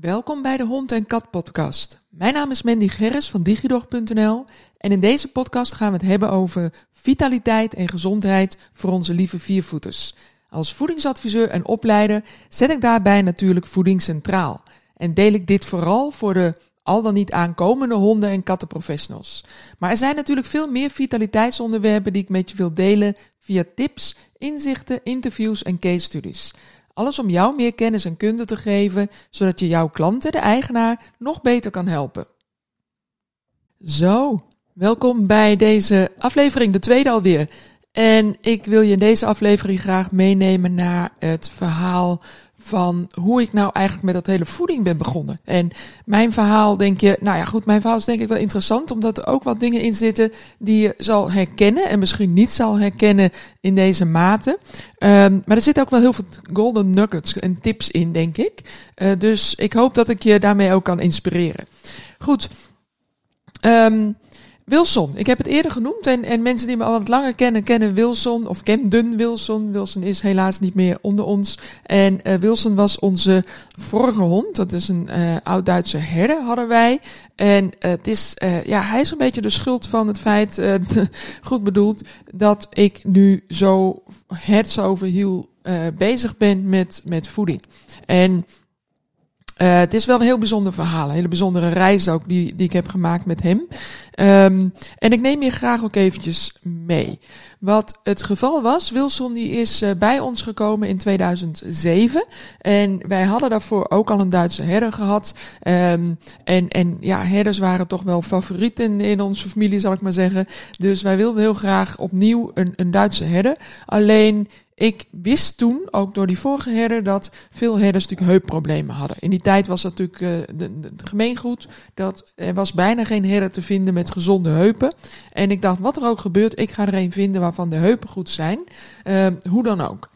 Welkom bij de Hond en Kat podcast. Mijn naam is Mandy Gerris van digidog.nl en in deze podcast gaan we het hebben over vitaliteit en gezondheid voor onze lieve viervoeters. Als voedingsadviseur en opleider zet ik daarbij natuurlijk voeding centraal en deel ik dit vooral voor de al dan niet aankomende honden- en kattenprofessionals. Maar er zijn natuurlijk veel meer vitaliteitsonderwerpen die ik met je wil delen via tips, inzichten, interviews en case studies. Alles om jou meer kennis en kunde te geven, zodat je jouw klanten, de eigenaar, nog beter kan helpen. Zo, welkom bij deze aflevering, de tweede alweer. En ik wil je in deze aflevering graag meenemen naar het verhaal van hoe ik nou eigenlijk met dat hele voeding ben begonnen. En mijn verhaal denk je, nou ja goed, mijn verhaal is denk ik wel interessant, omdat er ook wat dingen in zitten die je zal herkennen en misschien niet zal herkennen in deze mate. Um, maar er zitten ook wel heel veel golden nuggets en tips in, denk ik. Uh, dus ik hoop dat ik je daarmee ook kan inspireren. Goed. Um, Wilson, ik heb het eerder genoemd en, en mensen die me al wat langer kennen, kennen Wilson of kenden Wilson. Wilson is helaas niet meer onder ons. En uh, Wilson was onze vorige hond. Dat is een uh, oud-Duitse herder hadden wij. En uh, het is, ja, hij is een beetje de schuld van het feit, goed bedoeld, dat ik nu zo herds over heel bezig ben met, met voeding. En uh, het is wel een heel bijzonder verhaal. Een hele bijzondere reis ook die, die ik heb gemaakt met hem. Um, en ik neem je graag ook eventjes mee. Wat het geval was, Wilson die is uh, bij ons gekomen in 2007. En wij hadden daarvoor ook al een Duitse herder gehad. Um, en, en ja, herders waren toch wel favorieten in onze familie, zal ik maar zeggen. Dus wij wilden heel graag opnieuw een, een Duitse herder. Alleen ik wist toen, ook door die vorige herder, dat veel herders natuurlijk heupproblemen hadden. In die tijd was dat natuurlijk uh, de, gemeengoed. Dat er was bijna geen herder te vinden met gezonde heupen. En ik dacht, wat er ook gebeurt, ik ga er een vinden waarvan de heupen goed zijn. Uh, hoe dan ook.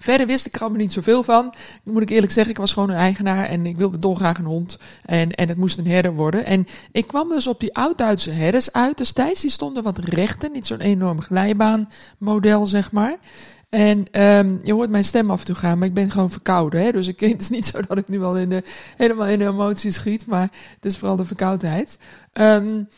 Verder wist ik er allemaal niet zoveel van. Moet ik eerlijk zeggen, ik was gewoon een eigenaar en ik wilde dolgraag een hond. En, en het moest een herder worden. En ik kwam dus op die oud-Duitse herders uit destijds. Die stonden wat rechter, niet zo'n enorm glijbaanmodel, zeg maar. En um, je hoort mijn stem af en toe gaan, maar ik ben gewoon verkouden. Hè? Dus ik, het is niet zo dat ik nu al in de, helemaal in de emoties schiet, maar het is vooral de verkoudheid. Um,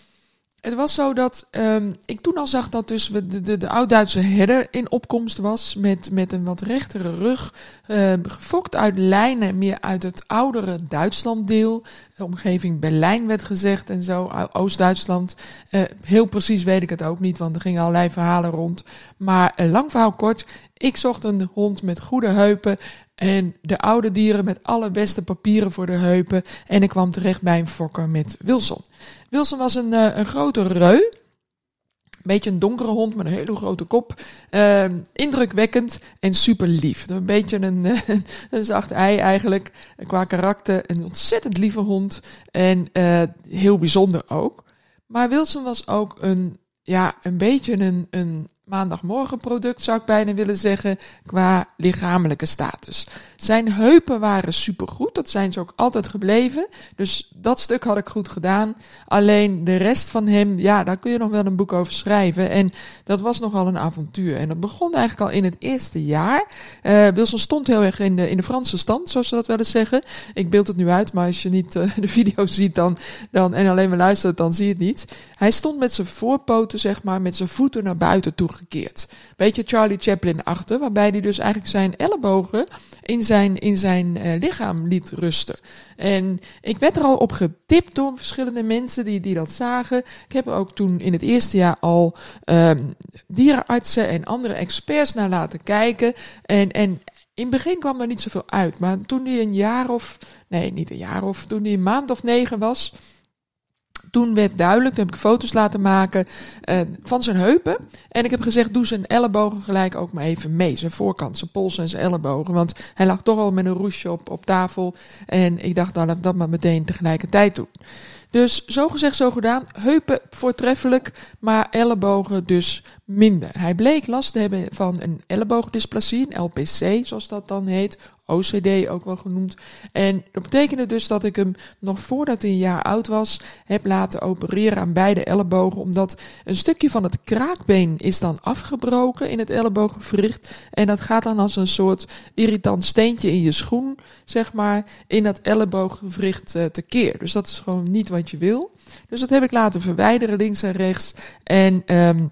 het was zo dat um, ik toen al zag dat dus de, de, de oud-Duitse herder in opkomst was. Met, met een wat rechtere rug. Uh, gefokt uit lijnen, meer uit het oudere Duitslanddeel. De omgeving Berlijn werd gezegd en zo. Oost-Duitsland. Uh, heel precies weet ik het ook niet, want er gingen allerlei verhalen rond. Maar uh, lang verhaal kort. Ik zocht een hond met goede heupen. En de oude dieren met alle beste papieren voor de heupen. En ik kwam terecht bij een fokker met Wilson. Wilson was een, uh, een grote reu. Een beetje een donkere hond met een hele grote kop. Uh, indrukwekkend en super lief. Een beetje een, een zacht ei eigenlijk. Qua karakter. Een ontzettend lieve hond. En uh, heel bijzonder ook. Maar Wilson was ook een, ja, een beetje een, een maandagmorgenproduct, zou ik bijna willen zeggen, qua lichamelijke status. Zijn heupen waren supergoed, dat zijn ze ook altijd gebleven. Dus dat stuk had ik goed gedaan. Alleen de rest van hem, ja, daar kun je nog wel een boek over schrijven. En dat was nogal een avontuur. En dat begon eigenlijk al in het eerste jaar. Uh, Wilson stond heel erg in de, in de Franse stand, zoals ze dat wel eens zeggen. Ik beeld het nu uit, maar als je niet uh, de video ziet dan, dan, en alleen maar luistert, dan zie je het niet. Hij stond met zijn voorpoten, zeg maar, met zijn voeten naar buiten toe gekeerd. Beetje Charlie Chaplin achter, waarbij hij dus eigenlijk zijn ellebogen in zijn, in zijn uh, lichaam liet rusten. En ik werd er al op getipt door verschillende mensen die, die dat zagen. Ik heb er ook toen in het eerste jaar al um, dierenartsen en andere experts naar laten kijken. En, en in het begin kwam er niet zoveel uit. Maar toen hij een jaar of, nee, niet een jaar of, toen hij een maand of negen was toen werd duidelijk, toen heb ik foto's laten maken uh, van zijn heupen. En ik heb gezegd, doe zijn ellebogen gelijk ook maar even mee. Zijn voorkant, zijn pols en zijn ellebogen. Want hij lag toch al met een roesje op, op tafel. En ik dacht, dan nou, laat dat maar meteen tegelijkertijd doen. Dus zo gezegd, zo gedaan. Heupen voortreffelijk, maar ellebogen dus minder. Hij bleek last te hebben van een elleboogdysplasie, een LPC zoals dat dan heet. OCD ook wel genoemd. En dat betekende dus dat ik hem nog voordat hij een jaar oud was, heb laten opereren aan beide ellebogen. Omdat een stukje van het kraakbeen is dan afgebroken in het ellebooggewricht. En dat gaat dan als een soort irritant steentje in je schoen, zeg maar, in dat ellebooggewricht uh, tekeer. Dus dat is gewoon niet wat je wil. Dus dat heb ik laten verwijderen links en rechts. En um,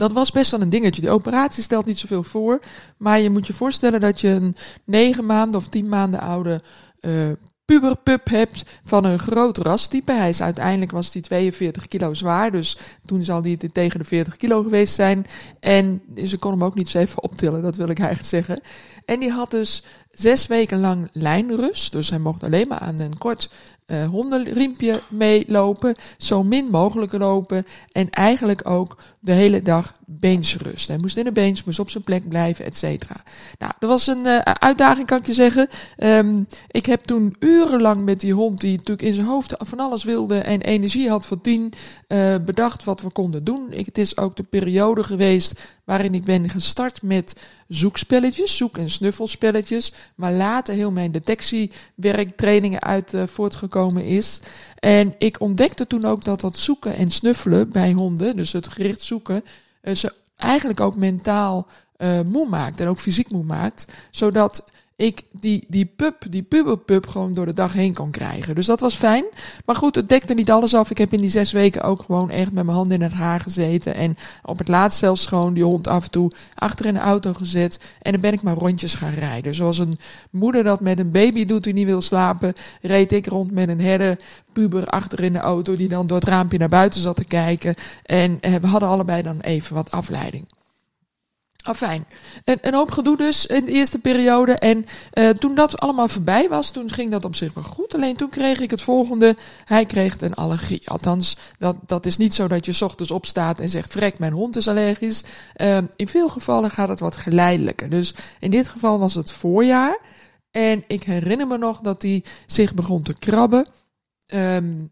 dat was best wel een dingetje. De operatie stelt niet zoveel voor. Maar je moet je voorstellen dat je een negen maanden of tien maanden oude uh, puberpup hebt van een groot rastype. Hij is uiteindelijk was hij 42 kilo zwaar, dus toen zal hij tegen de 40 kilo geweest zijn. En ze kon hem ook niet zo even optillen, dat wil ik eigenlijk zeggen. En die had dus zes weken lang lijnrust, dus hij mocht alleen maar aan een kort uh, hondenriempje meelopen, zo min mogelijk lopen en eigenlijk ook de hele dag beensrust. Hij moest in de beens, moest op zijn plek blijven, et cetera. Nou, dat was een uh, uitdaging, kan ik je zeggen. Um, ik heb toen urenlang met die hond, die natuurlijk in zijn hoofd van alles wilde en energie had voor tien, uh, bedacht wat we konden doen. Het is ook de periode geweest waarin ik ben gestart met zoekspelletjes, zoek- en snuffelspelletjes, maar later heel mijn detectiewerk, trainingen uit uh, voortgekomen is. En ik ontdekte toen ook dat dat zoeken en snuffelen bij honden, dus het gericht zoeken, uh, ze eigenlijk ook mentaal uh, moe maakt en ook fysiek moe maakt, zodat ik die, die pub, die puberpub gewoon door de dag heen kon krijgen. Dus dat was fijn. Maar goed, het dekte niet alles af. Ik heb in die zes weken ook gewoon echt met mijn handen in het haar gezeten. En op het laatst zelfs gewoon die hond af en toe achter in de auto gezet. En dan ben ik maar rondjes gaan rijden. Zoals een moeder dat met een baby doet die niet wil slapen, reed ik rond met een herder puber achter in de auto die dan door het raampje naar buiten zat te kijken. En eh, we hadden allebei dan even wat afleiding. Afijn. Een, een hoop gedoe dus in de eerste periode. En uh, toen dat allemaal voorbij was, toen ging dat op zich wel goed. Alleen toen kreeg ik het volgende. Hij kreeg een allergie. Althans, dat, dat is niet zo dat je ochtends opstaat en zegt: Vrek, mijn hond is allergisch. Uh, in veel gevallen gaat het wat geleidelijker. Dus in dit geval was het voorjaar. En ik herinner me nog dat hij zich begon te krabben. Um,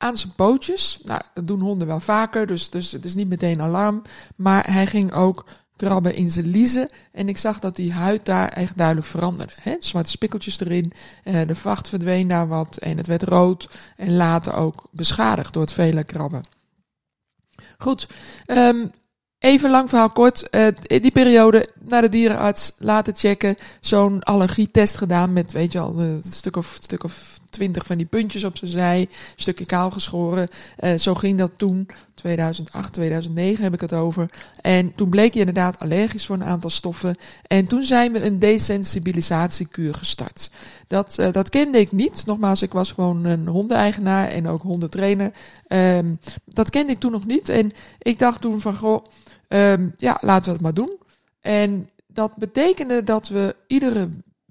aan zijn pootjes. Nou, dat doen honden wel vaker, dus, dus het is niet meteen alarm. Maar hij ging ook krabben in zijn liezen. En ik zag dat die huid daar echt duidelijk veranderde. Zwarte spikkeltjes erin, uh, de vacht verdween daar wat en het werd rood. En later ook beschadigd door het vele krabben. Goed, um, even lang verhaal kort. Uh, die periode naar de dierenarts laten checken. Zo'n allergietest gedaan met, weet je al, een stuk of, stuk of twintig van die puntjes op zijn zij. Stukje kaal geschoren. Uh, zo ging dat toen. 2008, 2009 heb ik het over. En toen bleek je inderdaad allergisch voor een aantal stoffen. En toen zijn we een desensibilisatiekuur gestart. Dat, uh, dat kende ik niet. Nogmaals, ik was gewoon een hondeneigenaar en ook hondentrainer. Um, dat kende ik toen nog niet. En ik dacht toen van, goh, um, ja, laten we het maar doen. En dat betekende dat we iedere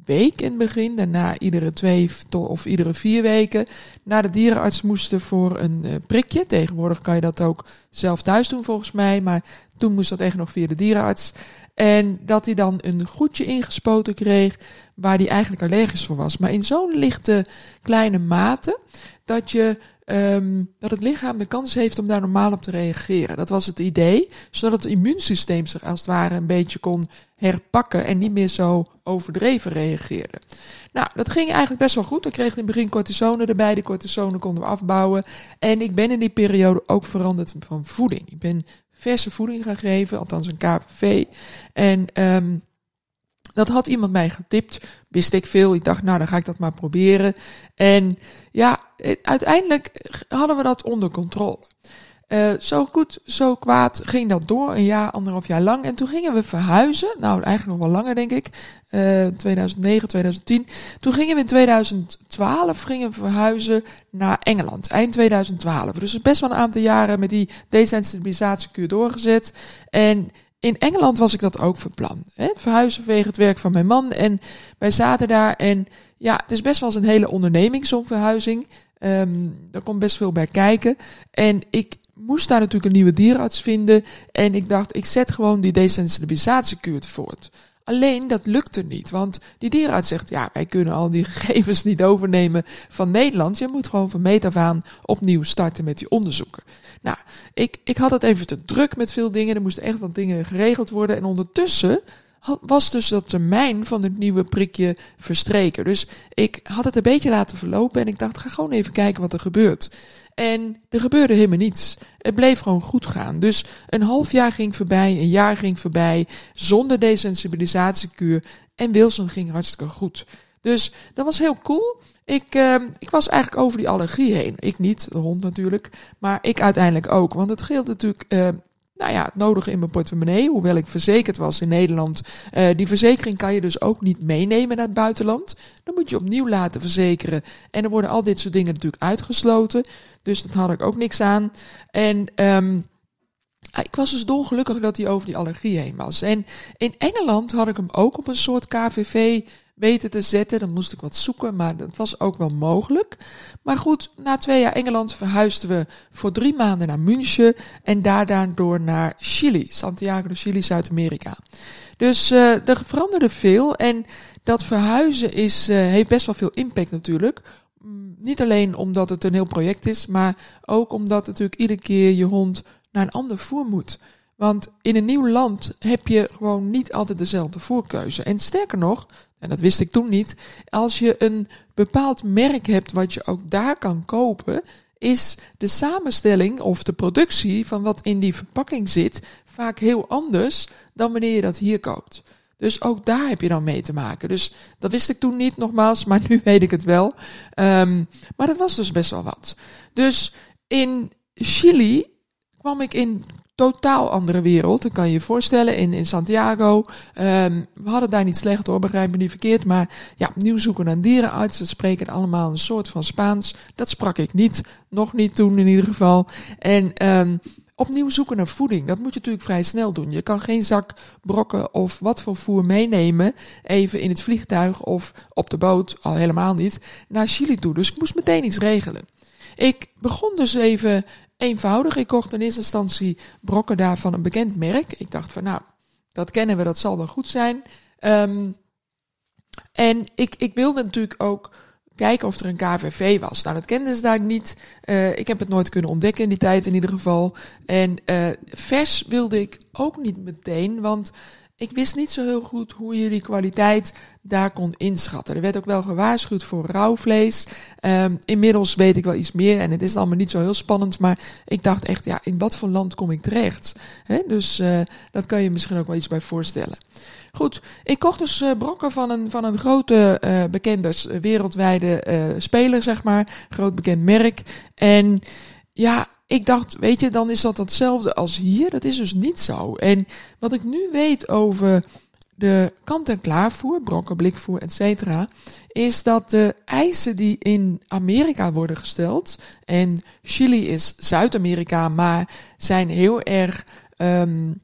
week in het begin, daarna iedere twee of iedere vier weken, naar de dierenarts moesten voor een uh, prikje. Tegenwoordig kan je dat ook zelf thuis doen volgens mij, maar toen moest dat echt nog via de dierenarts. En dat hij dan een goedje ingespoten kreeg waar hij eigenlijk allergisch voor was. Maar in zo'n lichte kleine mate dat je um, dat het lichaam de kans heeft om daar normaal op te reageren. Dat was het idee, zodat het immuunsysteem zich als het ware een beetje kon herpakken en niet meer zo overdreven reageerde. Nou, dat ging eigenlijk best wel goed. We kregen in het begin cortisone erbij. De cortisone konden we afbouwen. En ik ben in die periode ook veranderd van voeding. Ik ben verse voeding gaan geven, althans een KVV. En um, dat had iemand mij getipt. Wist ik veel. Ik dacht, nou, dan ga ik dat maar proberen. En ja, uiteindelijk hadden we dat onder controle. Uh, zo goed, zo kwaad ging dat door, een jaar, anderhalf jaar lang. En toen gingen we verhuizen. Nou, eigenlijk nog wel langer, denk ik. Uh, 2009, 2010. Toen gingen we in 2012 gingen verhuizen naar Engeland. Eind 2012. Dus best wel een aantal jaren met die desensibilisatiekuur doorgezet. En in Engeland was ik dat ook van plan. Hè? Verhuizen vanwege het werk van mijn man. En wij zaten daar. En ja, het is best wel eens een hele onderneming, zo'n verhuizing. Um, er komt best veel bij kijken. En ik moest daar natuurlijk een nieuwe dierenarts vinden. En ik dacht, ik zet gewoon die desensibilisatiekuur voort. Alleen dat lukte niet, want die dierenarts zegt, ja, wij kunnen al die gegevens niet overnemen van Nederland. Je moet gewoon van meet af aan opnieuw starten met die onderzoeken. Nou, ik, ik had het even te druk met veel dingen. Er moesten echt wat dingen geregeld worden. En ondertussen was dus dat termijn van het nieuwe prikje verstreken. Dus ik had het een beetje laten verlopen en ik dacht, ga gewoon even kijken wat er gebeurt. En er gebeurde helemaal niets. Het bleef gewoon goed gaan. Dus een half jaar ging voorbij, een jaar ging voorbij, zonder desensibilisatiekuur. En Wilson ging hartstikke goed. Dus dat was heel cool. Ik, uh, ik was eigenlijk over die allergie heen. Ik niet, de hond natuurlijk. Maar ik uiteindelijk ook. Want het scheelt natuurlijk uh, nou ja, het nodige in mijn portemonnee. Hoewel ik verzekerd was in Nederland. Uh, die verzekering kan je dus ook niet meenemen naar het buitenland. Dan moet je opnieuw laten verzekeren. En er worden al dit soort dingen natuurlijk uitgesloten. Dus dat had ik ook niks aan. En um, ik was dus dolgelukkig dat hij over die allergie heen was. En in Engeland had ik hem ook op een soort KVV weten te zetten. Dan moest ik wat zoeken, maar dat was ook wel mogelijk. Maar goed, na twee jaar Engeland verhuisden we voor drie maanden naar München en daarna door naar Chili, Santiago de Chili, Zuid-Amerika. Dus uh, er veranderde veel en dat verhuizen is, uh, heeft best wel veel impact natuurlijk. Mm, niet alleen omdat het een heel project is, maar ook omdat natuurlijk iedere keer je hond naar een ander voer moet. Want in een nieuw land heb je gewoon niet altijd dezelfde voerkeuze. En sterker nog, en dat wist ik toen niet, als je een bepaald merk hebt wat je ook daar kan kopen, is de samenstelling of de productie van wat in die verpakking zit vaak heel anders dan wanneer je dat hier koopt. Dus ook daar heb je dan mee te maken. Dus dat wist ik toen niet, nogmaals, maar nu weet ik het wel. Um, maar dat was dus best wel wat. Dus in Chili kwam ik in totaal andere wereld. Dat kan je je voorstellen in, in Santiago. Um, we hadden daar niet slecht hoor, begrijp me niet verkeerd. Maar ja, opnieuw zoeken naar dierenartsen. Spreken allemaal een soort van Spaans. Dat sprak ik niet. Nog niet toen in ieder geval. En um, opnieuw zoeken naar voeding. Dat moet je natuurlijk vrij snel doen. Je kan geen zak brokken of wat voor voer meenemen. Even in het vliegtuig of op de boot, al helemaal niet, naar Chili toe. Dus ik moest meteen iets regelen. Ik begon dus even eenvoudig. Ik kocht in eerste instantie brokken daar van een bekend merk. Ik dacht van nou, dat kennen we, dat zal wel goed zijn. Um, en ik, ik wilde natuurlijk ook kijken of er een KVV was. Nou, dat kenden ze daar niet. Uh, ik heb het nooit kunnen ontdekken in die tijd in ieder geval. En uh, vers wilde ik ook niet meteen, want ik wist niet zo heel goed hoe je die kwaliteit daar kon inschatten. Er werd ook wel gewaarschuwd voor rauw vlees. Um, inmiddels weet ik wel iets meer en het is allemaal niet zo heel spannend. Maar ik dacht echt, ja, in wat voor land kom ik terecht? Dus uh, dat kan je misschien ook wel iets bij voorstellen. Goed, ik kocht dus uh, brokken van een, van een grote uh, bekende wereldwijde speler, zeg maar. Groot bekend merk. En ja, ik dacht, weet je, dan is dat hetzelfde als hier. Dat is dus niet zo. En wat ik nu weet over de kant-en-klaarvoer, brokken, blikvoer, et cetera, is dat de eisen die in Amerika worden gesteld, en Chili is Zuid-Amerika, maar zijn heel erg, um,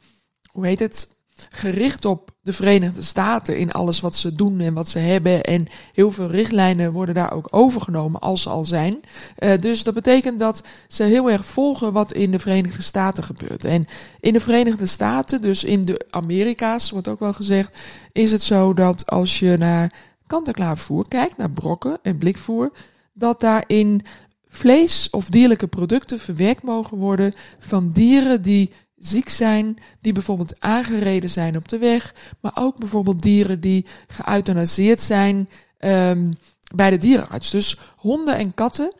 hoe heet het, gericht op de Verenigde Staten in alles wat ze doen en wat ze hebben. En heel veel richtlijnen worden daar ook overgenomen als ze al zijn. Uh, dus dat betekent dat ze heel erg volgen wat in de Verenigde Staten gebeurt. En in de Verenigde Staten, dus in de Amerika's, wordt ook wel gezegd, is het zo dat als je naar kant-en-klaar voer kijkt, naar brokken en blikvoer, dat daarin vlees of dierlijke producten verwerkt mogen worden van dieren die ziek zijn, die bijvoorbeeld aangereden zijn op de weg, maar ook bijvoorbeeld dieren die geëuthanaseerd zijn um, bij de dierenarts. Dus honden en katten,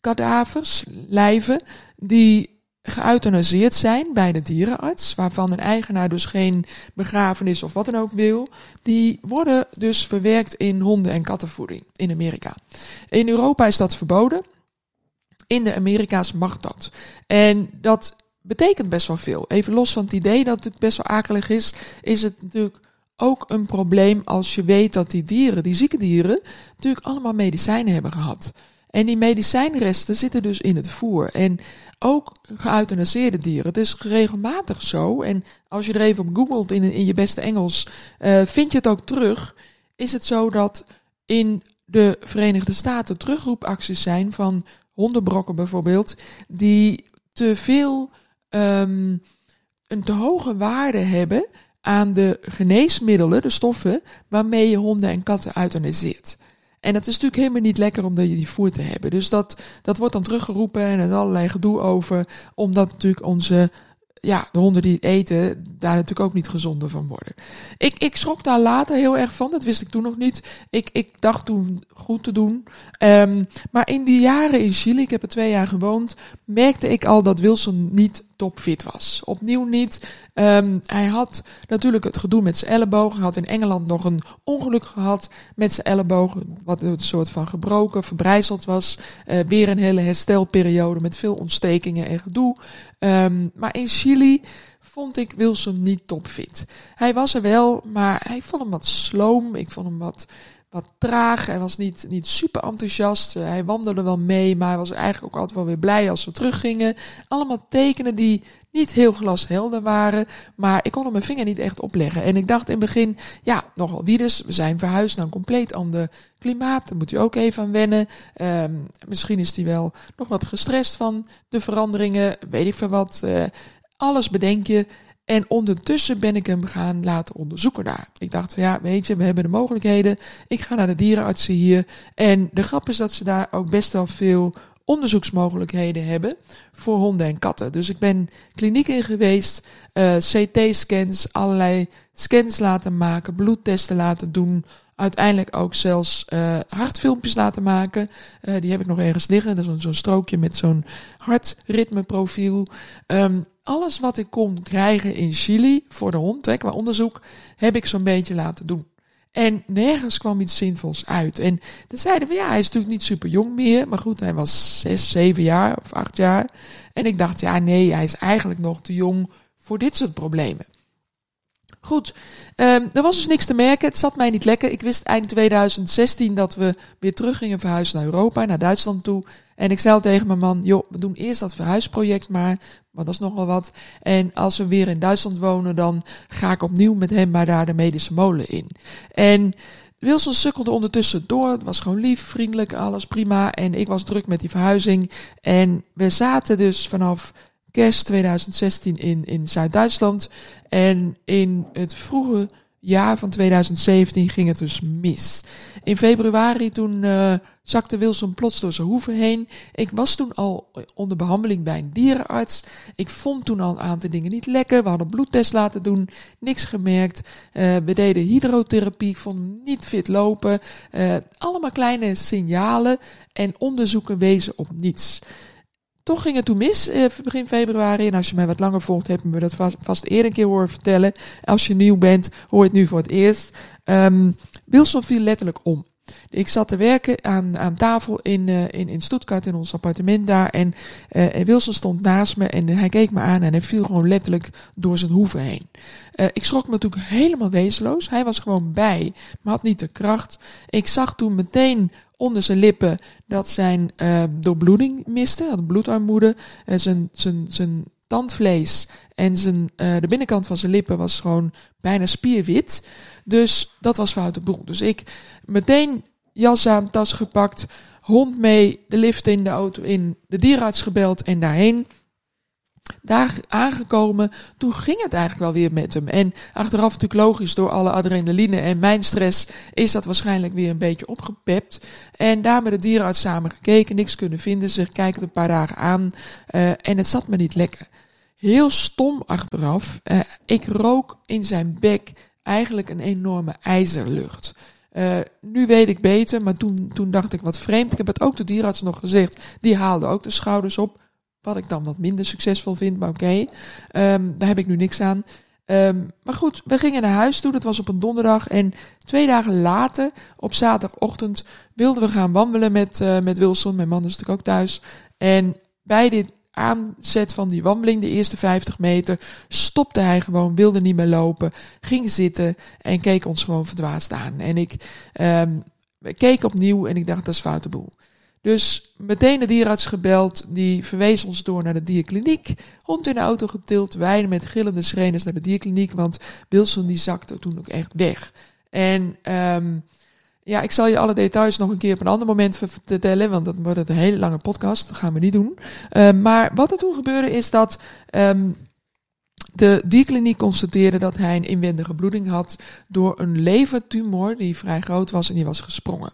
kadavers, lijven, die geëuthanaseerd zijn bij de dierenarts, waarvan een eigenaar dus geen begrafenis of wat dan ook wil, die worden dus verwerkt in honden- en kattenvoeding in Amerika. In Europa is dat verboden. In de Amerika's mag dat. En dat betekent best wel veel. Even los van het idee dat het best wel akelig is, is het natuurlijk ook een probleem als je weet dat die dieren, die zieke dieren, natuurlijk allemaal medicijnen hebben gehad. En die medicijnresten zitten dus in het voer. En ook geëuthanaseerde dieren. Het is regelmatig zo. En als je er even op googelt in, in je beste Engels, uh, vind je het ook terug. Is het zo dat in de Verenigde Staten terugroepacties zijn van hondenbrokken bijvoorbeeld, die te veel um, een te hoge waarde hebben aan de geneesmiddelen, de stoffen, waarmee je honden en katten euthaniseert. En dat is natuurlijk helemaal niet lekker om die voer te hebben. Dus dat, dat wordt dan teruggeroepen en er is allerlei gedoe over. Omdat natuurlijk onze ja, de honden die het eten, daar natuurlijk ook niet gezonder van worden. Ik, ik schrok daar later heel erg van. Dat wist ik toen nog niet. Ik, ik dacht toen goed te doen. Um, maar in die jaren in Chili, ik heb er twee jaar gewoond, merkte ik al dat Wilson niet topfit was. Opnieuw niet. Um, hij had natuurlijk het gedoe met zijn elleboog. Hij had in Engeland nog een ongeluk gehad met zijn elleboog. Wat een soort van gebroken, verbrijzeld was. Uh, weer een hele herstelperiode met veel ontstekingen en gedoe. Um, maar in Chili vond ik Wilson niet topfit. Hij was er wel, maar hij vond hem wat sloom. Ik vond hem wat wat traag. Hij was niet, niet super enthousiast. Hij wandelde wel mee, maar hij was eigenlijk ook altijd wel weer blij als we teruggingen. Allemaal tekenen die niet heel glashelder waren, maar ik kon hem mijn vinger niet echt opleggen. En ik dacht in het begin, ja, nogal wie dus. We zijn verhuisd naar een compleet ander klimaat. Daar moet u ook even aan wennen. Um, misschien is hij wel nog wat gestrest van de veranderingen, weet ik veel wat. Uh, alles bedenk je. En ondertussen ben ik hem gaan laten onderzoeken daar. Ik dacht, ja, weet je, we hebben de mogelijkheden. Ik ga naar de dierenartsen hier. En de grap is dat ze daar ook best wel veel onderzoeksmogelijkheden hebben voor honden en katten. Dus ik ben kliniek in geweest, uh, CT-scans, allerlei scans laten maken, bloedtesten laten doen. Uiteindelijk ook zelfs uh, hartfilmpjes laten maken. Uh, die heb ik nog ergens liggen. Dat is zo'n strookje met zo'n hartritmeprofiel. Um, alles wat ik kon krijgen in Chili voor de hond, hè, qua onderzoek, heb ik zo'n beetje laten doen. En nergens kwam iets zinvols uit. En dan zeiden van ja, hij is natuurlijk niet super jong meer. Maar goed, hij was zes, zeven jaar of acht jaar. En ik dacht, ja, nee, hij is eigenlijk nog te jong voor dit soort problemen. Goed, um, er was dus niks te merken. Het zat mij niet lekker. Ik wist eind 2016 dat we weer terug gingen verhuizen naar Europa, naar Duitsland toe. En ik zei tegen mijn man, joh, we doen eerst dat verhuisproject maar, want dat is nogal wat. En als we weer in Duitsland wonen, dan ga ik opnieuw met hem maar daar de medische molen in. En Wilson sukkelde ondertussen door. Het was gewoon lief, vriendelijk, alles prima. En ik was druk met die verhuizing. En we zaten dus vanaf kerst 2016 in, in Zuid-Duitsland. En in het vroege jaar van 2017 ging het dus mis. In februari toen uh, zakte Wilson plots door zijn hoeven heen. Ik was toen al onder behandeling bij een dierenarts. Ik vond toen al een aantal dingen niet lekker. We hadden bloedtest laten doen, niks gemerkt. Uh, we deden hydrotherapie, ik vond hem niet fit lopen. Uh, allemaal kleine signalen en onderzoeken wezen op niets. Toch ging het toen mis, eh, begin februari. En als je mij wat langer volgt, heb je me dat vast, eerder een keer horen vertellen. Als je nieuw bent, hoor je het nu voor het eerst. Um, Wilson viel letterlijk om. Ik zat te werken aan, aan tafel in, uh, in, in Stuttgart, in ons appartement daar. En uh, Wilson stond naast me en hij keek me aan en hij viel gewoon letterlijk door zijn hoeven heen. Ik schrok me natuurlijk helemaal wezenloos. Hij was gewoon bij, maar had niet de kracht. Ik zag toen meteen onder zijn lippen dat zijn uh, doorbloeding miste, had bloedarmoede. Uh, zijn, zijn, zijn tandvlees en zijn, uh, de binnenkant van zijn lippen was gewoon bijna spierwit. Dus dat was foute boel. Dus ik meteen jas aan, tas gepakt, hond mee, de lift in de auto in, de dierenarts gebeld en daarheen daar aangekomen, toen ging het eigenlijk wel weer met hem. En achteraf natuurlijk logisch door alle adrenaline en mijn stress is dat waarschijnlijk weer een beetje opgepept. En daar met de dierenarts samen gekeken, niks kunnen vinden. Ze kijken een paar dagen aan uh, en het zat me niet lekker. Heel stom achteraf. Uh, ik rook in zijn bek eigenlijk een enorme ijzerlucht. Uh, nu weet ik beter, maar toen, toen dacht ik wat vreemd. Ik heb het ook de dierenarts nog gezegd. Die haalde ook de schouders op. Wat ik dan wat minder succesvol vind, maar oké. Um, daar heb ik nu niks aan. Um, maar goed, we gingen naar huis toe. Dat was op een donderdag. En twee dagen later, op zaterdagochtend, wilden we gaan wandelen met, uh, met Wilson. Mijn man is natuurlijk ook thuis. En bij dit aanzet van die wandeling, de eerste 50 meter, stopte hij gewoon, wilde niet meer lopen, ging zitten en keek ons gewoon verdwaasd aan. En ik um, keek opnieuw en ik dacht, dat is foute boel. Dus meteen de dierenarts gebeld, die verwees ons door naar de dierkliniek. Hond in de auto getild, wij met gillende schreeuwers naar de dierkliniek, want Wilson die zakte toen ook echt weg. En um, ja, ik zal je alle details nog een keer op een ander moment vertellen, want dat wordt een hele lange podcast, dat gaan we niet doen. Uh, maar wat er toen gebeurde is dat um, de dierkliniek constateerde dat hij een inwendige bloeding had door een levertumor die vrij groot was en die was gesprongen.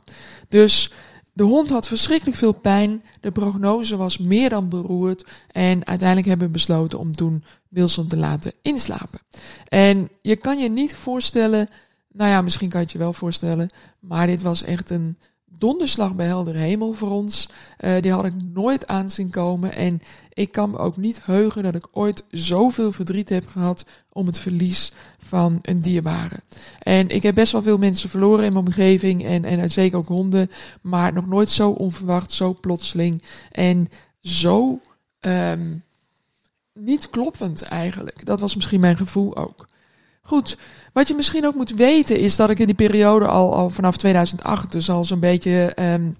Dus de hond had verschrikkelijk veel pijn, de prognose was meer dan beroerd en uiteindelijk hebben we besloten om toen Wilson te laten inslapen. En je kan je niet voorstellen, nou ja, misschien kan je het je wel voorstellen, maar dit was echt een donderslag bij heldere hemel voor ons. Uh, die had ik nooit aanzien komen. En ik kan me ook niet heugen dat ik ooit zoveel verdriet heb gehad om het verlies van een dierbare. En ik heb best wel veel mensen verloren in mijn omgeving. En, en zeker ook honden. Maar nog nooit zo onverwacht, zo plotseling. En zo um, niet kloppend eigenlijk. Dat was misschien mijn gevoel ook. Goed, wat je misschien ook moet weten is dat ik in die periode al, al vanaf 2008, dus al zo'n beetje um,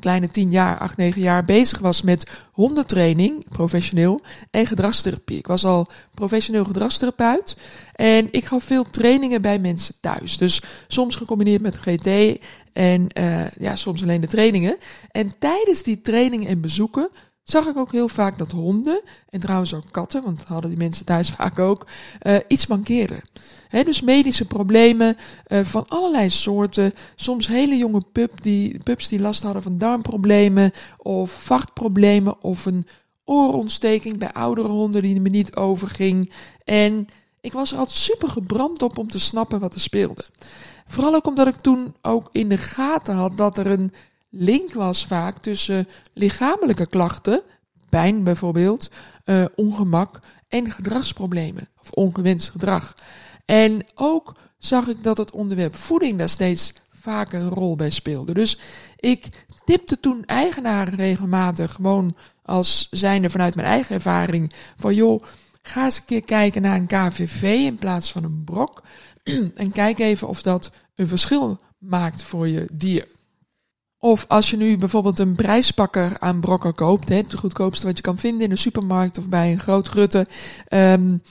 kleine 10 jaar, 8, 9 jaar bezig was met hondentraining, professioneel, en gedragstherapie. Ik was al professioneel gedragstherapeut en ik gaf veel trainingen bij mensen thuis. Dus soms gecombineerd met GT en uh, ja, soms alleen de trainingen. En tijdens die trainingen en bezoeken zag ik ook heel vaak dat honden, en trouwens ook katten, want hadden die mensen thuis vaak ook, uh, iets mankeerden. He, dus medische problemen uh, van allerlei soorten. Soms hele jonge pup die, pups die last hadden van darmproblemen of vachtproblemen of een oorontsteking bij oudere honden die me niet overging. En ik was er altijd super gebrand op om te snappen wat er speelde. Vooral ook omdat ik toen ook in de gaten had dat er een link was vaak tussen lichamelijke klachten, pijn bijvoorbeeld, uh, ongemak en gedragsproblemen of ongewenst gedrag. En ook zag ik dat het onderwerp voeding daar steeds vaker een rol bij speelde. Dus ik tipte toen eigenaren regelmatig gewoon als zijnde vanuit mijn eigen ervaring van joh, ga eens een keer kijken naar een KVV in plaats van een brok en kijk even of dat een verschil maakt voor je dier. Of als je nu bijvoorbeeld een prijspakker aan brokken koopt, hè, het goedkoopste wat je kan vinden in een supermarkt of bij een groot rutte. Um,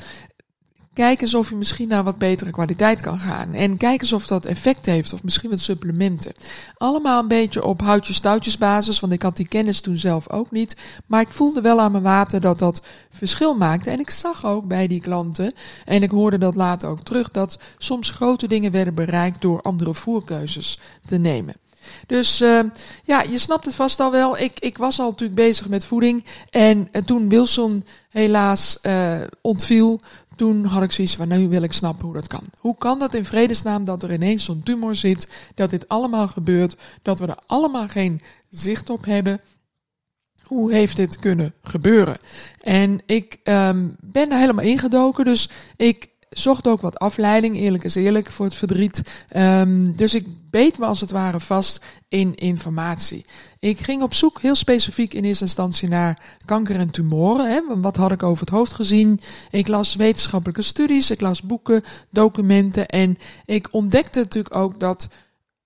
kijk eens of je misschien naar wat betere kwaliteit kan gaan. En kijk eens of dat effect heeft, of misschien wat supplementen. Allemaal een beetje op houtjes-touwtjes basis, want ik had die kennis toen zelf ook niet. Maar ik voelde wel aan mijn water dat dat verschil maakte. En ik zag ook bij die klanten, en ik hoorde dat later ook terug, dat soms grote dingen werden bereikt door andere voerkeuzes te nemen. Dus uh, ja, je snapt het vast al wel. Ik, ik was al natuurlijk bezig met voeding. En, en toen Wilson helaas uh, ontviel, toen had ik zoiets van, nu wil ik snappen hoe dat kan. Hoe kan dat in vredesnaam dat er ineens zo'n tumor zit, dat dit allemaal gebeurt, dat we er allemaal geen zicht op hebben? Hoe heeft dit kunnen gebeuren? En ik um, ben er helemaal ingedoken, dus ik zocht ook wat afleiding, eerlijk is eerlijk, voor het verdriet. Um, dus ik beet me als het ware vast in informatie. Ik ging op zoek heel specifiek in eerste instantie naar kanker en tumoren. Hè. Wat had ik over het hoofd gezien? Ik las wetenschappelijke studies, ik las boeken, documenten en ik ontdekte natuurlijk ook dat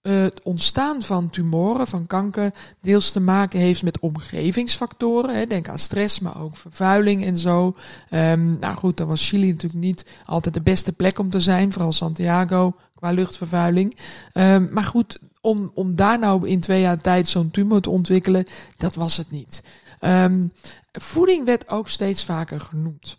het ontstaan van tumoren, van kanker, deels te maken heeft met omgevingsfactoren. Hè. Denk aan stress, maar ook vervuiling en zo. Um, nou goed, dan was Chili natuurlijk niet altijd de beste plek om te zijn, vooral Santiago qua luchtvervuiling. Um, maar goed, om, om daar nou in twee jaar tijd zo'n tumor te ontwikkelen, dat was het niet. Um, voeding werd ook steeds vaker genoemd.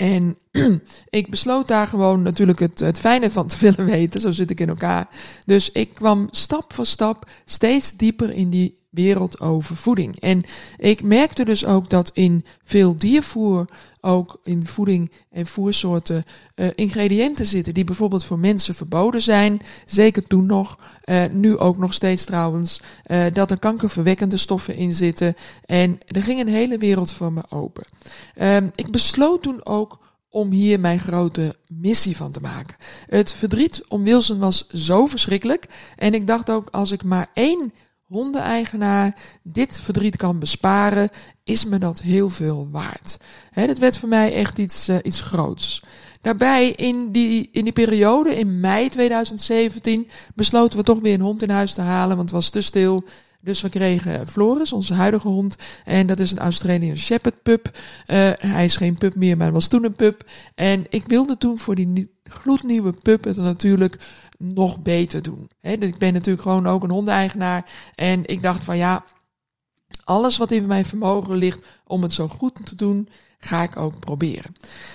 En ik besloot daar gewoon natuurlijk het, het fijne van te willen weten. Zo zit ik in elkaar. Dus ik kwam stap voor stap steeds dieper in die wereld over voeding. En ik merkte dus ook dat in veel diervoer, ook in voeding en voersoorten, uh, ingrediënten zitten die bijvoorbeeld voor mensen verboden zijn. Zeker toen nog, uh, nu ook nog steeds trouwens, uh, dat er kankerverwekkende stoffen in zitten. En er ging een hele wereld voor me open. Um, ik besloot toen ook om hier mijn grote missie van te maken. Het verdriet om Wilson was zo verschrikkelijk. En ik dacht ook, als ik maar één hondeneigenaar dit verdriet kan besparen, is me dat heel veel waard. He, dat werd voor mij echt iets, uh, iets groots. Daarbij, in die, in die periode, in mei 2017, besloten we toch weer een hond in huis te halen, want het was te stil. Dus we kregen Floris, onze huidige hond. En dat is een Australian Shepherd pup. Uh, hij is geen pup meer, maar was toen een pup. En ik wilde toen voor die gloednieuwe pup het natuurlijk nog beter doen. Ik ben natuurlijk gewoon ook een hondeneigenaar. En ik dacht van ja, alles wat in mijn vermogen ligt om het zo goed te doen, ga ik ook proberen.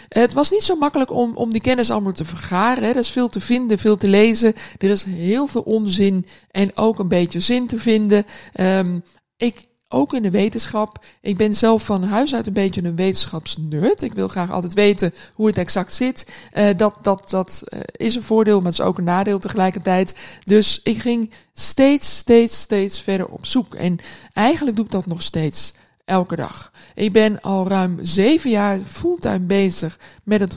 Het was niet zo makkelijk om, om die kennis allemaal te vergaren. Er is veel te vinden, veel te lezen. Er is heel veel onzin en ook een beetje zin te vinden. Um, ik ook in de wetenschap. Ik ben zelf van huis uit een beetje een wetenschapsnerd. Ik wil graag altijd weten hoe het exact zit. Uh, dat dat, dat uh, is een voordeel, maar het is ook een nadeel tegelijkertijd. Dus ik ging steeds, steeds, steeds verder op zoek. En eigenlijk doe ik dat nog steeds elke dag. Ik ben al ruim zeven jaar fulltime bezig met het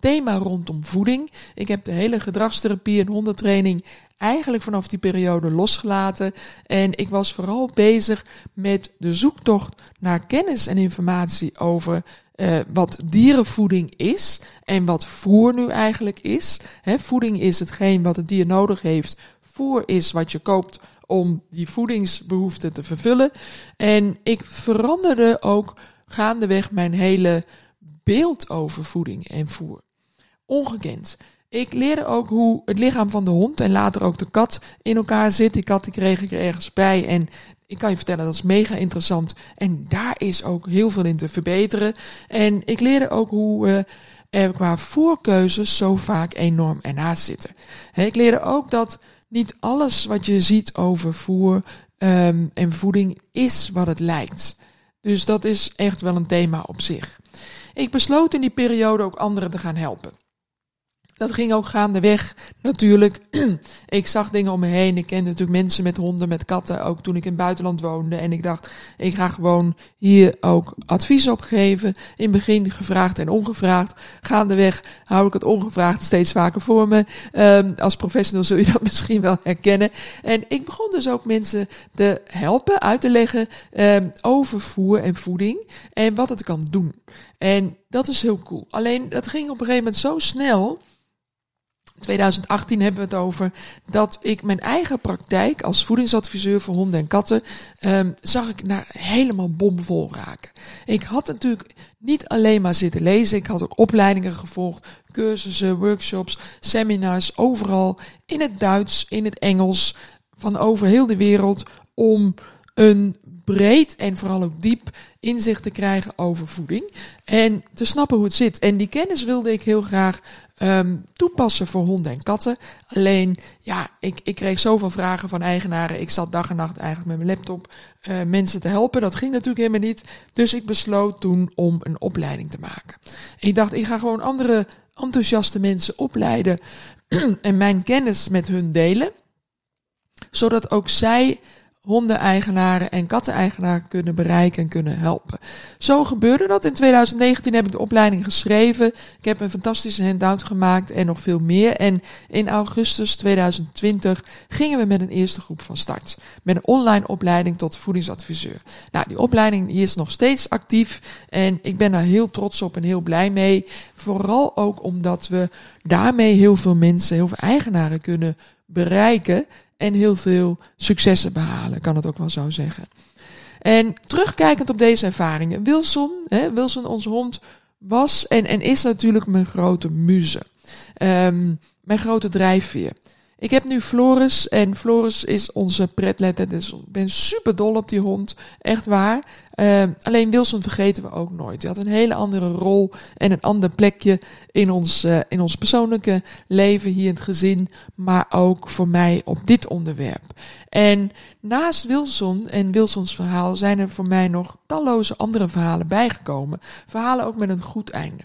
thema rondom voeding. Ik heb de hele gedragstherapie en hondentraining eigenlijk vanaf die periode losgelaten. En ik was vooral bezig met de zoektocht naar kennis en informatie over uh, wat dierenvoeding is en wat voer nu eigenlijk is. Voeding is hetgeen wat het dier nodig heeft. Voer is wat je koopt om die voedingsbehoeften te vervullen. En ik veranderde ook gaandeweg mijn hele beeld over voeding en voer. Ongekend. Ik leerde ook hoe het lichaam van de hond en later ook de kat in elkaar zit. Die kat die kreeg ik er ergens bij en ik kan je vertellen, dat is mega interessant. En daar is ook heel veel in te verbeteren. En ik leerde ook hoe er qua voorkeuzes zo vaak enorm ernaast zitten. Ik leerde ook dat niet alles wat je ziet over voer um, en voeding is wat het lijkt. Dus dat is echt wel een thema op zich. Ik besloot in die periode ook anderen te gaan helpen. Dat ging ook gaandeweg natuurlijk. ik zag dingen om me heen. Ik kende natuurlijk mensen met honden, met katten, ook toen ik in het buitenland woonde. En ik dacht, ik ga gewoon hier ook advies op geven. In het begin gevraagd en ongevraagd. Gaandeweg hou ik het ongevraagd steeds vaker voor me. Um, als professional zul je dat misschien wel herkennen. En ik begon dus ook mensen te helpen, uit te leggen um, over voer en voeding. En wat het kan doen. En dat is heel cool. Alleen dat ging op een gegeven moment zo snel 2018 hebben we het over dat ik mijn eigen praktijk als voedingsadviseur voor honden en katten um, zag ik naar helemaal bomvol raken. Ik had natuurlijk niet alleen maar zitten lezen, ik had ook opleidingen gevolgd, cursussen, workshops, seminars, overal in het Duits, in het Engels, van over heel de wereld om een breed en vooral ook diep inzicht te krijgen over voeding en te snappen hoe het zit. En die kennis wilde ik heel graag um, toepassen voor honden en katten. Alleen, ja, ik, ik kreeg zoveel vragen van eigenaren. Ik zat dag en nacht eigenlijk met mijn laptop uh, mensen te helpen. Dat ging natuurlijk helemaal niet. Dus ik besloot toen om een opleiding te maken. ik dacht, ik ga gewoon andere enthousiaste mensen opleiden en mijn kennis met hun delen. Zodat ook zij hondeneigenaren en katteneigenaren kunnen bereiken en kunnen helpen. Zo gebeurde dat. In 2019 heb ik de opleiding geschreven. Ik heb een fantastische handout gemaakt en nog veel meer. En in augustus 2020 gingen we met een eerste groep van start. Met een online opleiding tot voedingsadviseur. Nou, die opleiding die is nog steeds actief en ik ben daar heel trots op en heel blij mee. Vooral ook omdat we daarmee heel veel mensen, heel veel eigenaren kunnen bereiken en heel veel successen behalen, kan het ook wel zo zeggen. En terugkijkend op deze ervaringen, Wilson, hè, Wilson, onze hond, was en, en is natuurlijk mijn grote muze. Um, mijn grote drijfveer. Ik heb nu Floris en Floris is onze pretletter. Dus ik ben super dol op die hond. Echt waar. Uh, alleen Wilson vergeten we ook nooit. Hij had een hele andere rol en een ander plekje in ons, uh, in ons persoonlijke leven hier in het gezin. Maar ook voor mij op dit onderwerp. En naast Wilson en Wilsons verhaal zijn er voor mij nog talloze andere verhalen bijgekomen. Verhalen ook met een goed einde.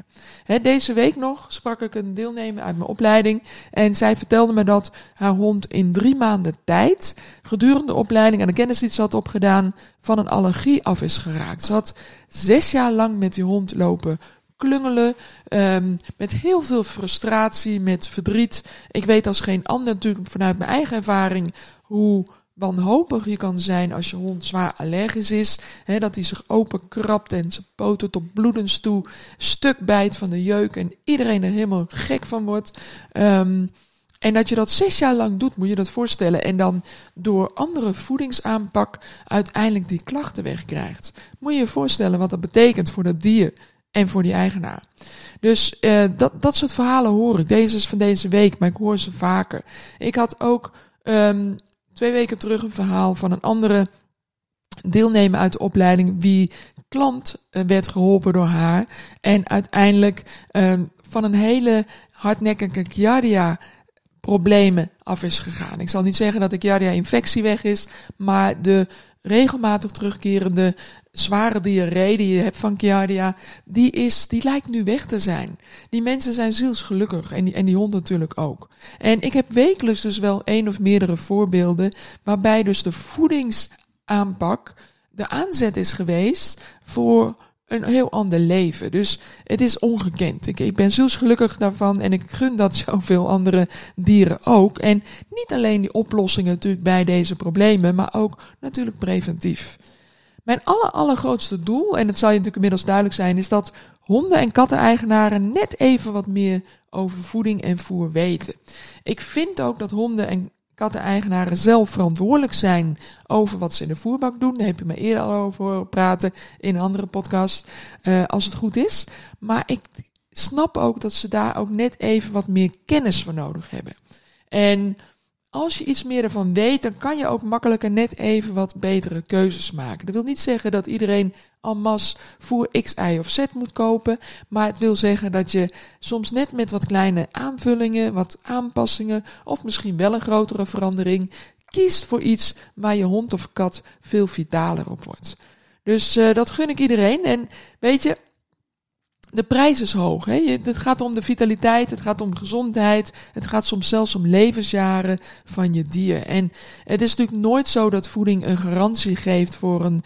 Deze week nog sprak ik een deelnemer uit mijn opleiding. En zij vertelde me dat haar hond in drie maanden tijd, gedurende de opleiding en de kennis die ze had opgedaan, van een allergie af is geraakt. Ze had zes jaar lang met die hond lopen klungelen, um, met heel veel frustratie, met verdriet. Ik weet als geen ander natuurlijk vanuit mijn eigen ervaring hoe wanhopig je kan zijn als je hond zwaar allergisch is. Dat hij zich open krabt en zijn poten tot bloedens toe stuk bijt van de jeuk en iedereen er helemaal gek van wordt. Um, en dat je dat zes jaar lang doet, moet je dat voorstellen. En dan door andere voedingsaanpak uiteindelijk die klachten wegkrijgt. Moet je je voorstellen wat dat betekent voor dat dier en voor die eigenaar. Dus uh, dat, dat soort verhalen hoor ik. Deze is van deze week, maar ik hoor ze vaker. Ik had ook um, twee weken terug een verhaal van een andere deelnemen uit de opleiding wie klant werd geholpen door haar. En uiteindelijk um, van een hele hardnekkige Giardia problemen af is gegaan. Ik zal niet zeggen dat de Giardia-infectie weg is, maar de regelmatig terugkerende zware diarree die je hebt van Giardia, die, is, die lijkt nu weg te zijn. Die mensen zijn zielsgelukkig en die, en die hond natuurlijk ook. En ik heb wekelijks dus wel één of meerdere voorbeelden waarbij dus de voedingsaanpak de aanzet is geweest voor een heel ander leven. Dus het is ongekend. Ik, ik ben zielsgelukkig daarvan en ik gun dat zoveel andere dieren ook. En niet alleen die oplossingen natuurlijk bij deze problemen, maar ook natuurlijk preventief. Mijn aller, allergrootste doel, en het zal je natuurlijk inmiddels duidelijk zijn, is dat honden- en katteneigenaren net even wat meer over voeding en voer weten. Ik vind ook dat honden- en katteneigenaren zelf verantwoordelijk zijn over wat ze in de voerbak doen. Daar heb je me eerder al over praten in een andere podcast, uh, als het goed is. Maar ik snap ook dat ze daar ook net even wat meer kennis voor nodig hebben. En als je iets meer ervan weet, dan kan je ook makkelijker net even wat betere keuzes maken. Dat wil niet zeggen dat iedereen en masse voor X, Y of Z moet kopen. Maar het wil zeggen dat je soms net met wat kleine aanvullingen, wat aanpassingen of misschien wel een grotere verandering kiest voor iets waar je hond of kat veel vitaler op wordt. Dus uh, dat gun ik iedereen. En weet je, de prijs is hoog. Hè? Het gaat om de vitaliteit, het gaat om gezondheid, het gaat soms zelfs om levensjaren van je dier. En het is natuurlijk nooit zo dat voeding een garantie geeft voor een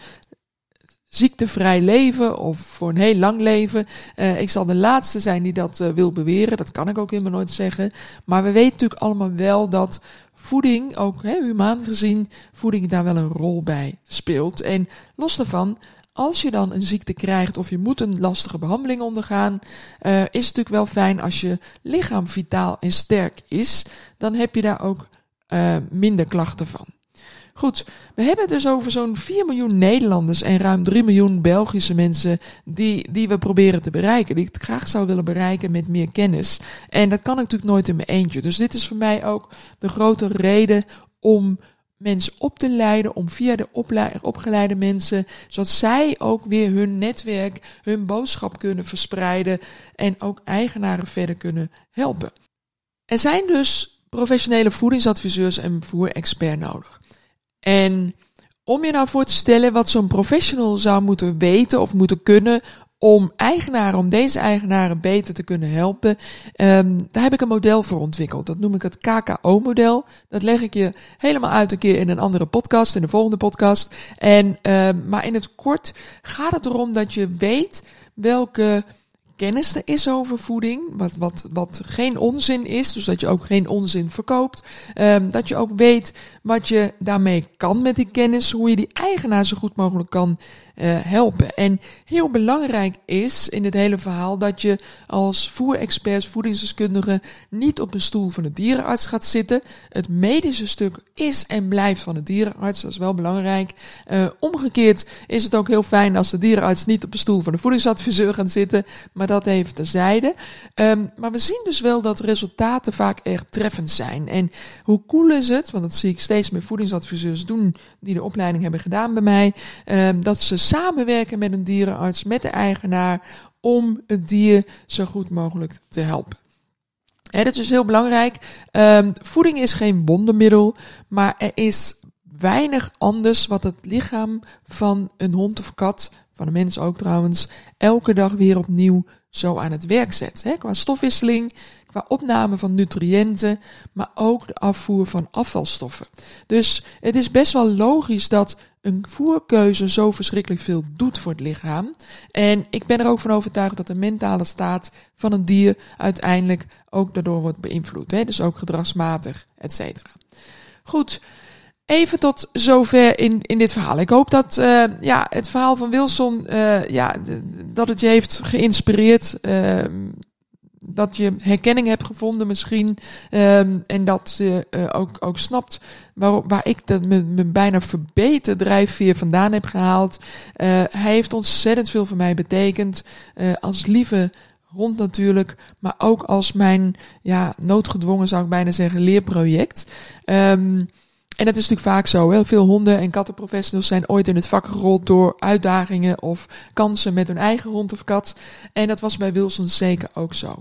ziektevrij leven of voor een heel lang leven. Uh, ik zal de laatste zijn die dat uh, wil beweren. Dat kan ik ook helemaal nooit zeggen. Maar we weten natuurlijk allemaal wel dat voeding, ook hè, humaan gezien, voeding daar wel een rol bij speelt. En los daarvan, als je dan een ziekte krijgt of je moet een lastige behandeling ondergaan, uh, is het natuurlijk wel fijn als je lichaam vitaal en sterk is. Dan heb je daar ook uh, minder klachten van. Goed, we hebben het dus over zo'n 4 miljoen Nederlanders en ruim 3 miljoen Belgische mensen die, die we proberen te bereiken. Die ik graag zou willen bereiken met meer kennis. En dat kan ik natuurlijk nooit in mijn eentje. Dus dit is voor mij ook de grote reden om mensen op te leiden, om via de opgeleide mensen, zodat zij ook weer hun netwerk, hun boodschap kunnen verspreiden en ook eigenaren verder kunnen helpen. Er zijn dus professionele voedingsadviseurs en voerexpert nodig. En om je nou voor te stellen wat zo'n professional zou moeten weten of moeten kunnen om eigenaren, om deze eigenaren beter te kunnen helpen, um, daar heb ik een model voor ontwikkeld. Dat noem ik het KKO-model. Dat leg ik je helemaal uit een keer in een andere podcast, in de volgende podcast. En, um, maar in het kort gaat het erom dat je weet welke kennis er is over voeding, wat, wat, wat geen onzin is, dus dat je ook geen onzin verkoopt. Um, dat je ook weet wat je daarmee kan met die kennis, hoe je die eigenaar zo goed mogelijk kan uh, helpen. En heel belangrijk is in dit hele verhaal dat je als voerexpert, voedingsdeskundige niet op een stoel van de dierenarts gaat zitten. Het medische stuk is en blijft van de dierenarts, dat is wel belangrijk. Uh, omgekeerd is het ook heel fijn als de dierenarts niet op de stoel van de voedingsadviseur gaat zitten, maar dat even terzijde. Um, maar we zien dus wel dat resultaten vaak erg treffend zijn. En hoe cool is het, want dat zie ik steeds meer voedingsadviseurs doen die de opleiding hebben gedaan bij mij, um, dat ze samenwerken met een dierenarts, met de eigenaar, om het dier zo goed mogelijk te helpen. He, dat is heel belangrijk. Um, voeding is geen wondermiddel, maar er is weinig anders wat het lichaam van een hond of kat, van een mens ook trouwens, elke dag weer opnieuw zo aan het werk zet. Hè? Qua stofwisseling, qua opname van nutriënten, maar ook de afvoer van afvalstoffen. Dus het is best wel logisch dat een voerkeuze zo verschrikkelijk veel doet voor het lichaam. En ik ben er ook van overtuigd dat de mentale staat van een dier uiteindelijk ook daardoor wordt beïnvloed. Hè? Dus ook gedragsmatig, et cetera. Goed. Even tot zover in, in dit verhaal. Ik hoop dat uh, ja, het verhaal van Wilson, uh, ja, dat het je heeft geïnspireerd. Uh, dat je herkenning hebt gevonden misschien. Um, en dat je ook, ook snapt waar, waar ik dat mijn, bijna verbeten drijfveer vandaan heb gehaald. hij heeft ontzettend veel voor mij betekend. als lieve hond natuurlijk, maar ook als mijn ja, noodgedwongen zou ik bijna zeggen leerproject. Um, En dat is natuurlijk vaak zo. Hè? Veel honden- en kattenprofessionals zijn ooit in het vak gerold door uitdagingen of kansen met hun eigen hond of kat. En dat was bij Wilson zeker ook zo.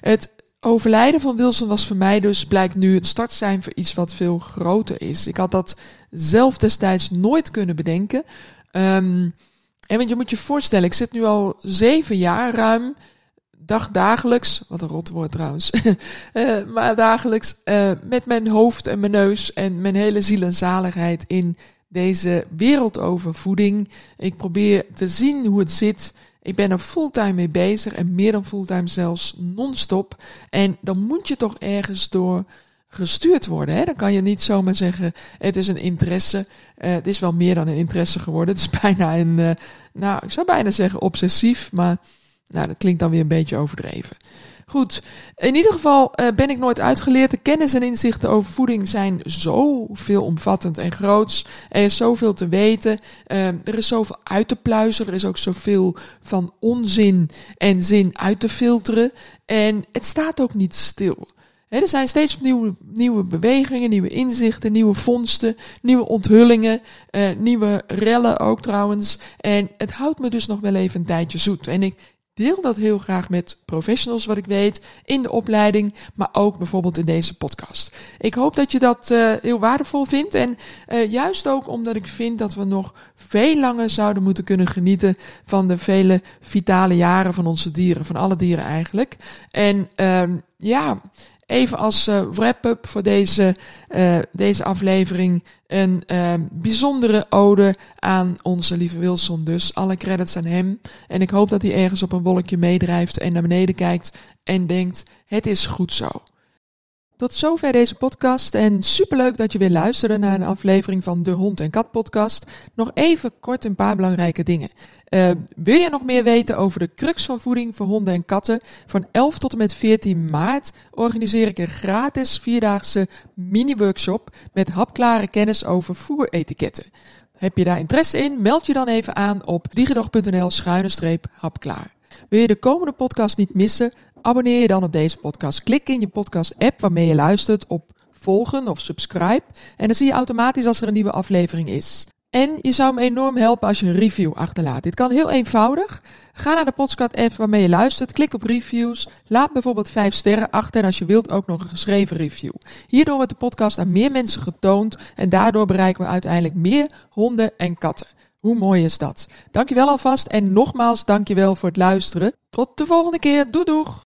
Het overlijden van Wilson was voor mij dus, blijkt nu, het start zijn voor iets wat veel groter is. Ik had dat zelf destijds nooit kunnen bedenken. Um, en want je moet je voorstellen, ik zit nu al zeven jaar ruim, dag dagelijks, wat een rot woord trouwens, uh, maar dagelijks uh, met mijn hoofd en mijn neus en mijn hele ziel en zaligheid in deze wereld over voeding. Ik probeer te zien hoe het zit. Ik ben er fulltime mee bezig en meer dan fulltime zelfs non-stop. En dan moet je toch ergens door gestuurd worden. Hè? Dan kan je niet zomaar zeggen, het is een interesse. Uh, het is wel meer dan een interesse geworden. Het is bijna een, nou, ik zou bijna zeggen obsessief, maar nou, dat klinkt dan weer een beetje overdreven. Goed, in ieder geval uh, ben ik nooit uitgeleerd. De kennis en inzichten over voeding zijn zo veelomvattend en groots. Er is zoveel te weten. Uh, er is zoveel uit te pluizen. Er is ook zoveel van onzin en zin uit te filteren. En het staat ook niet stil. Er zijn steeds nieuwe, nieuwe bewegingen, nieuwe inzichten, nieuwe vondsten, nieuwe onthullingen, uh, nieuwe rellen ook trouwens. En het houdt me dus nog wel even een tijdje zoet. En ik deel dat heel graag met professionals, wat ik weet, in de opleiding, maar ook bijvoorbeeld in deze podcast. Ik hoop dat je dat uh, heel waardevol vindt. En uh, juist ook omdat ik vind dat we nog veel langer zouden moeten kunnen genieten van de vele vitale jaren van onze dieren, van alle dieren eigenlijk. En uh, ja, even als uh, wrap-up voor deze, uh, deze aflevering een uh, bijzondere ode aan onze lieve Wilson. Dus alle credits aan hem. En ik hoop dat hij ergens op een wolkje meedrijft en naar beneden kijkt en denkt: het is goed zo. Tot zover deze podcast en superleuk dat je weer luisterde naar een aflevering van de Hond en Kat podcast. Nog even kort een paar belangrijke dingen. Uh, wil je nog meer weten over de crux van voeding voor honden en katten? Van 11 tot en met 14 maart organiseer ik een gratis vierdaagse mini-workshop met hapklare kennis over voeretiketten. Heb je daar interesse in? Meld je dan even aan op digidog.nl schuine hapklaar. Wil je de komende podcast niet missen? Abonneer je dan op deze podcast. Klik in je podcast app waarmee je luistert op volgen of subscribe. En dan zie je automatisch als er een nieuwe aflevering is. En je zou me enorm helpen als je een review achterlaat. Dit kan heel eenvoudig. Ga naar de podcast app waarmee je luistert, klik op reviews, laat bijvoorbeeld 5 sterren achter en als je wilt ook nog een geschreven review. Hierdoor wordt de podcast aan meer mensen getoond en daardoor bereiken we uiteindelijk meer honden en katten. Hoe mooi is dat? Dankjewel alvast en nogmaals dankjewel voor het luisteren. Tot de volgende keer. Doei doeg!